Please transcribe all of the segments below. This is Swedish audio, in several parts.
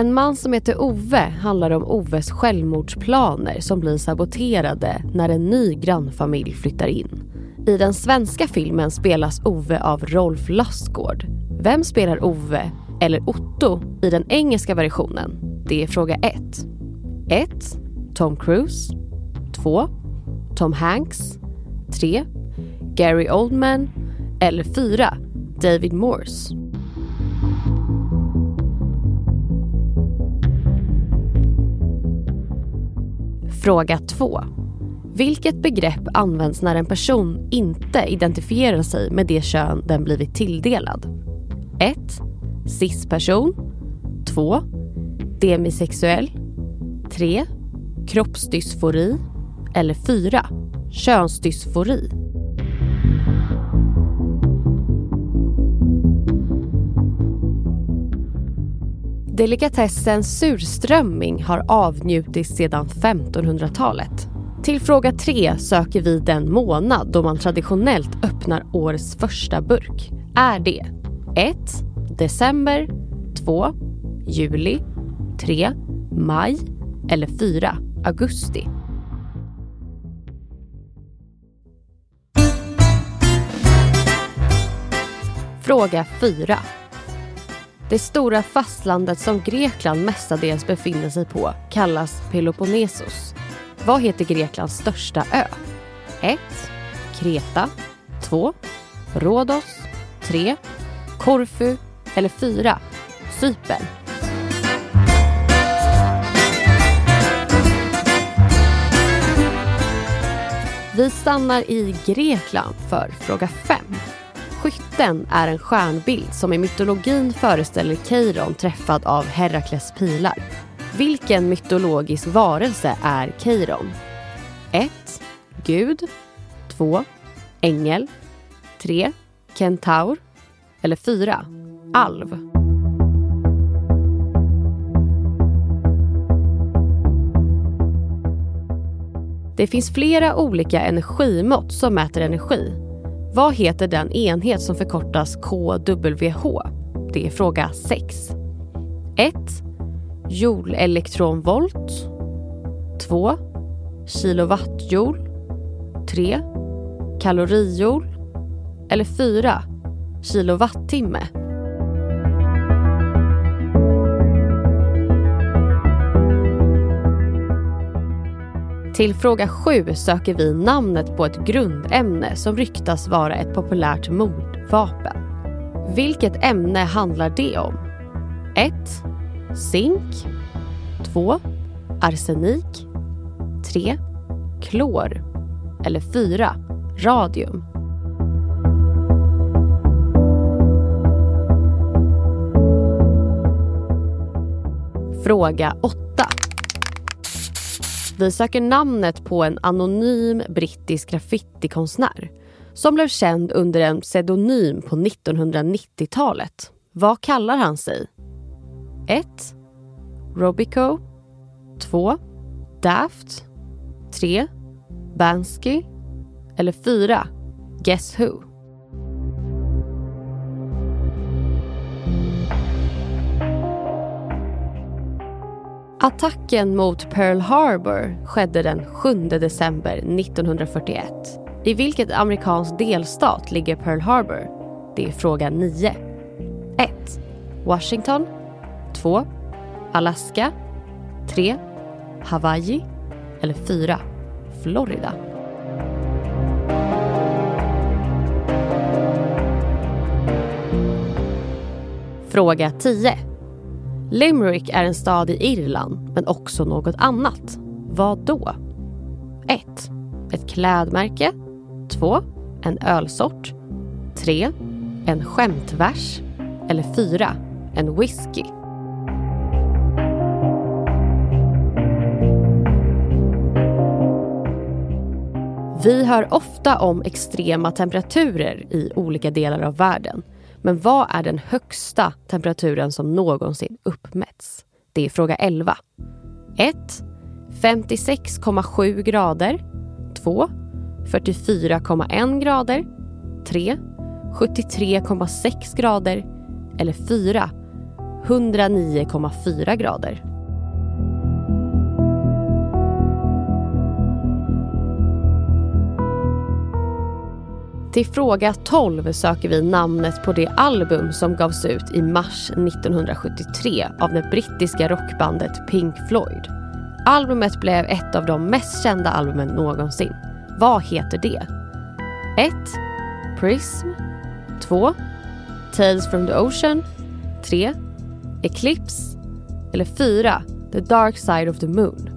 En man som heter Ove handlar om Oves självmordsplaner som blir saboterade när en ny grannfamilj flyttar in. I den svenska filmen spelas Ove av Rolf Lassgård. Vem spelar Ove eller Otto i den engelska versionen? Det är fråga 1. 1. Tom Cruise 2. Tom Hanks 3. Gary Oldman eller 4. David Morse. Fråga 2. Vilket begrepp används när en person inte identifierar sig med det kön den blivit tilldelad? 1. Cis-person 2. Demisexuell 3. Kroppsdysfori eller 4. Könsdysfori. Delikatessen surströmming har avnjutits sedan 1500-talet. Till fråga tre söker vi den månad då man traditionellt öppnar årets första burk. Är det 1. December 2. Juli 3. Maj eller 4. Augusti? Fråga 4. Det stora fastlandet som Grekland mestadels befinner sig på kallas Peloponnesos. Vad heter Greklands största ö? 1. Kreta 2. Rhodos 3. Korfu eller 4. Cypern. Vi stannar i Grekland för fråga 5. Skytten är en stjärnbild som i mytologin föreställer Keiron träffad av Herakles pilar. Vilken mytologisk varelse är Keiron? 1. Gud 2. Ängel 3. Kentaur eller 4. Alv. Det finns flera olika energimått som mäter energi. Vad heter den enhet som förkortas KWH? Det är fråga 6. 1. Joule-elektronvolt 2. Kilowattjoule 3. Kalorijoule eller 4. Kilowattimme. Till fråga 7 söker vi namnet på ett grundämne som ryktas vara ett populärt mordvapen. Vilket ämne handlar det om? 1. Zink 2. Arsenik 3. Klor eller 4. Radium. Fråga 8. Vi söker namnet på en anonym brittisk graffitikonstnär som blev känd under en pseudonym på 1990-talet. Vad kallar han sig? 1. Robico 2. Daft 3. Bansky eller 4. Guess Who? Attacken mot Pearl Harbor skedde den 7 december 1941. I vilket amerikansk delstat ligger Pearl Harbor? Det är fråga 9. 1. Washington 2. Alaska 3. Hawaii eller 4. Florida. Fråga 10. Limerick är en stad i Irland, men också något annat. Vad då? 1. Ett klädmärke. 2. En ölsort. 3. En skämtvers. eller 4. En whisky. Vi hör ofta om extrema temperaturer i olika delar av världen. Men vad är den högsta temperaturen som någonsin uppmätts? Det är fråga 11. 1. 56,7 grader. 2. 44,1 grader. 3. 73,6 grader. Eller 4. 109,4 grader. Till fråga 12 söker vi namnet på det album som gavs ut i mars 1973 av det brittiska rockbandet Pink Floyd. Albumet blev ett av de mest kända albumen någonsin. Vad heter det? 1. Prism 2. Tales from the Ocean 3. Eclipse eller 4. The Dark Side of the Moon.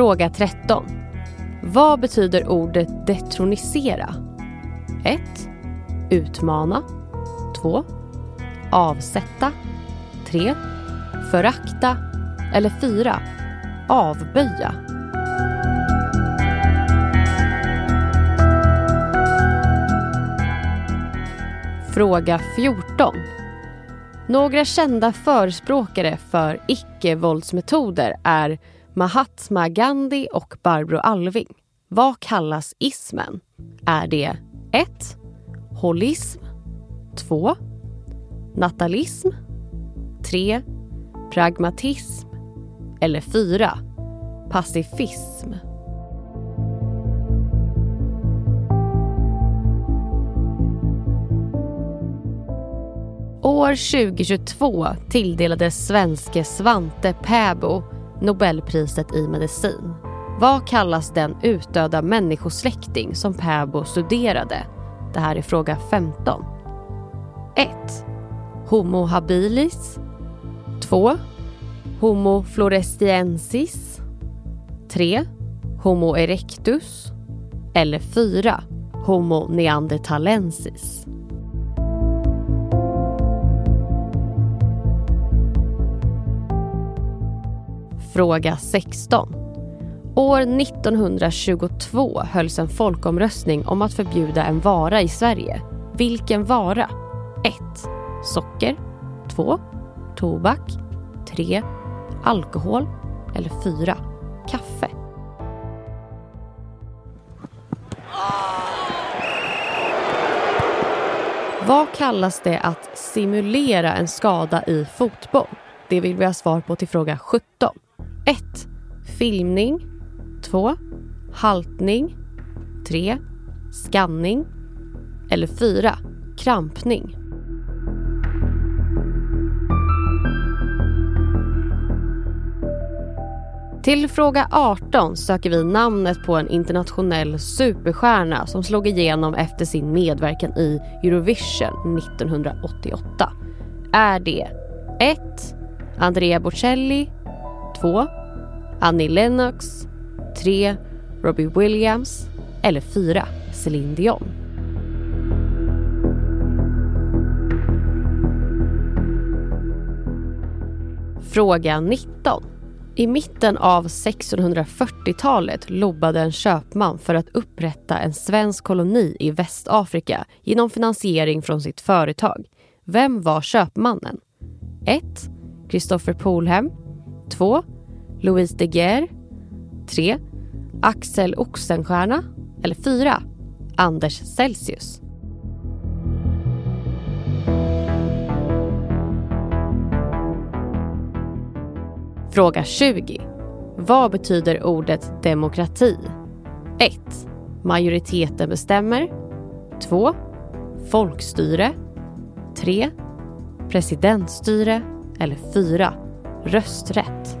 Fråga 13. Vad betyder ordet detronisera? 1. Utmana. 2. Avsätta. 3. Förakta. Eller 4. Avböja. Fråga 14. Några kända förespråkare för icke-våldsmetoder är Mahatma Gandhi och Barbro Alving. Vad kallas ismen? Är det 1. Holism 2. Natalism 3. Pragmatism eller 4. Pacifism. År 2022 tilldelades svenske Svante Pääbo Nobelpriset i medicin. Vad kallas den utdöda människosläkting som Pääbo studerade? Det här är fråga 15. 1. Homo habilis 2. Homo florestiensis 3. Homo erectus eller 4. Homo neanderthalensis. Fråga 16. År 1922 hölls en folkomröstning om att förbjuda en vara i Sverige. Vilken vara? 1. Socker 2. Tobak 3. Alkohol eller 4. Kaffe. Vad kallas det att simulera en skada i fotboll? Det vill vi ha svar på till fråga 17. 1. Filmning 2. Haltning 3. Skanning eller 4. Krampning. Till fråga 18 söker vi namnet på en internationell superstjärna som slog igenom efter sin medverkan i Eurovision 1988. Är det 1. Andrea Bocelli 2. Annie Lennox 3. Robbie Williams eller 4. Celine Dion. Fråga 19. I mitten av 1640-talet lobbade en köpman för att upprätta en svensk koloni i Västafrika genom finansiering från sitt företag. Vem var köpmannen? 1. Christopher Polhem 2. Louise De Geer 3. Axel Oxenstierna eller 4. Anders Celsius. Fråga 20. Vad betyder ordet demokrati? 1. Majoriteten bestämmer. 2. Folkstyre. 3. Presidentstyre. Eller 4. Rösträtt.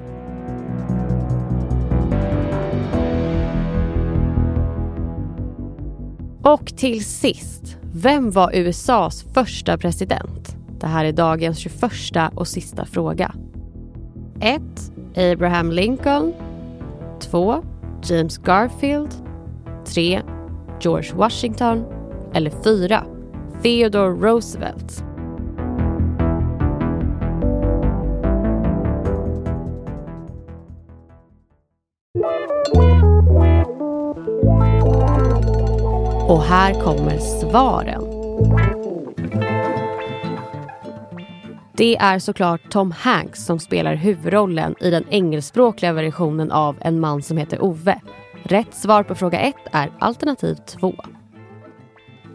Och till sist, vem var USAs första president? Det här är dagens 21 och sista fråga. 1. Abraham Lincoln 2. James Garfield 3. George Washington eller 4. Theodore Roosevelt. Och här kommer svaren. Det är såklart Tom Hanks som spelar huvudrollen i den engelskspråkliga versionen av En man som heter Ove. Rätt svar på fråga 1 är alternativ 2.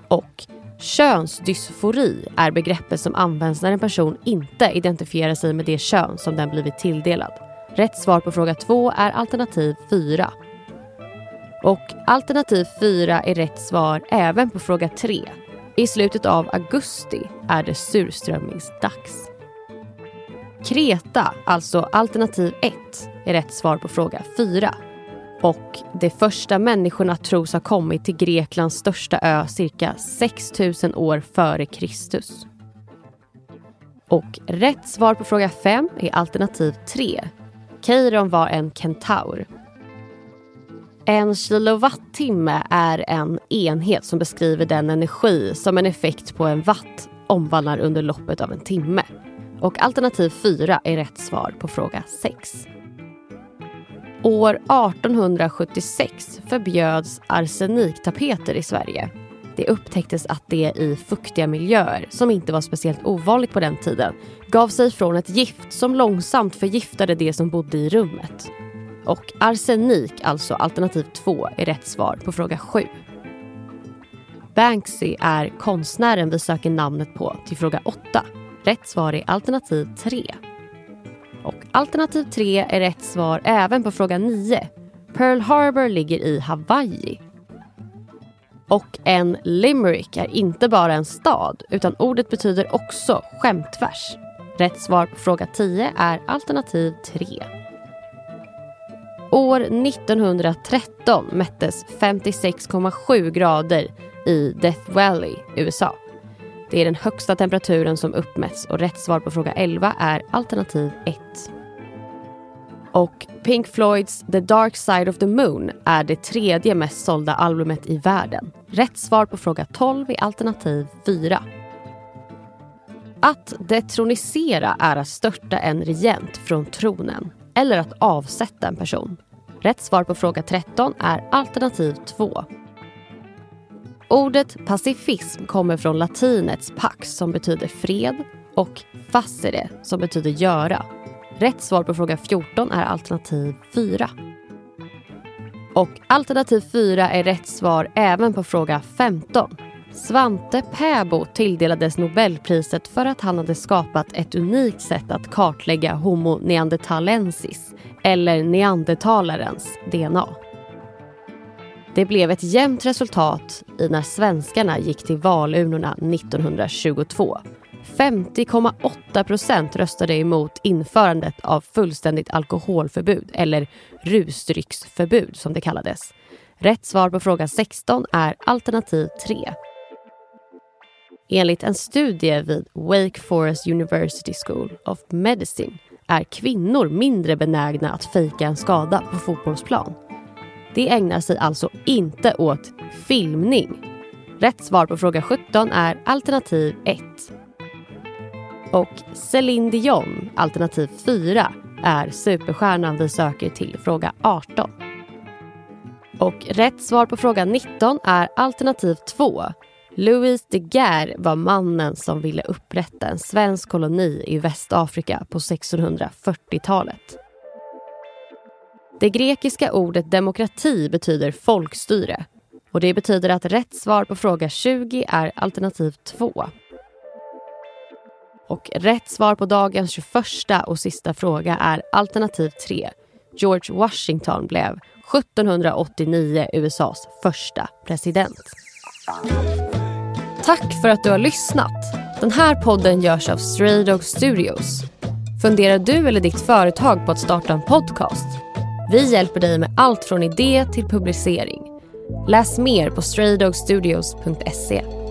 Och könsdysfori är begreppet som används när en person inte identifierar sig med det kön som den blivit tilldelad. Rätt svar på fråga 2 är alternativ 4. Och alternativ 4 är rätt svar även på fråga 3. I slutet av augusti är det surströmmingsdags. Kreta, alltså alternativ 1, är rätt svar på fråga 4. Och de första människorna tros ha kommit till Greklands största ö cirka 6000 år före Kristus. Och rätt svar på fråga 5 är alternativ 3. Keiron var en kentaur. En kilowattimme är en enhet som beskriver den energi som en effekt på en watt omvandlar under loppet av en timme. Och alternativ 4 är rätt svar på fråga 6. År 1876 förbjöds arseniktapeter i Sverige. Det upptäcktes att det i fuktiga miljöer, som inte var speciellt ovanligt på den tiden, gav sig från ett gift som långsamt förgiftade det som bodde i rummet. Och arsenik, alltså alternativ 2, är rätt svar på fråga 7. Banksy är konstnären vi söker namnet på till fråga 8. Rätt svar är alternativ 3. Och alternativ 3 är rätt svar även på fråga 9. Pearl Harbor ligger i Hawaii. Och en limerick är inte bara en stad utan ordet betyder också skämtvers. Rätt svar på fråga 10 är alternativ 3. År 1913 mättes 56,7 grader i Death Valley, USA. Det är den högsta temperaturen som uppmätts och rätt svar på fråga 11 är alternativ 1. Och Pink Floyds The Dark Side of the Moon är det tredje mest sålda albumet i världen. Rätt svar på fråga 12 är alternativ 4. Att detronisera är att störta en regent från tronen eller att avsätta en person. Rätt svar på fråga 13 är alternativ 2. Ordet pacifism kommer från latinets pax som betyder fred och facere som betyder göra. Rätt svar på fråga 14 är alternativ 4. Och alternativ 4 är rätt svar även på fråga 15. Svante Pääbo tilldelades Nobelpriset för att han hade skapat ett unikt sätt att kartlägga Homo neanderthalensis, eller neandertalarens DNA. Det blev ett jämnt resultat i när svenskarna gick till valurnorna 1922. 50,8 procent röstade emot införandet av fullständigt alkoholförbud eller rusdrycksförbud som det kallades. Rätt svar på fråga 16 är alternativ 3. Enligt en studie vid Wake Forest University School of Medicine är kvinnor mindre benägna att fejka en skada på fotbollsplan. Det ägnar sig alltså inte åt filmning. Rätt svar på fråga 17 är alternativ 1. Och Céline Dion, alternativ 4, är superstjärnan vi söker till fråga 18. Och rätt svar på fråga 19 är alternativ 2. Louis de Geer var mannen som ville upprätta en svensk koloni i Västafrika på 1640-talet. Det grekiska ordet demokrati betyder folkstyre och det betyder att rätt svar på fråga 20 är alternativ 2. Och rätt svar på dagens 21 och sista fråga är alternativ 3. George Washington blev 1789 USAs första president. Tack för att du har lyssnat. Den här podden görs av Stray Dog Studios. Funderar du eller ditt företag på att starta en podcast? Vi hjälper dig med allt från idé till publicering. Läs mer på straydogstudios.se.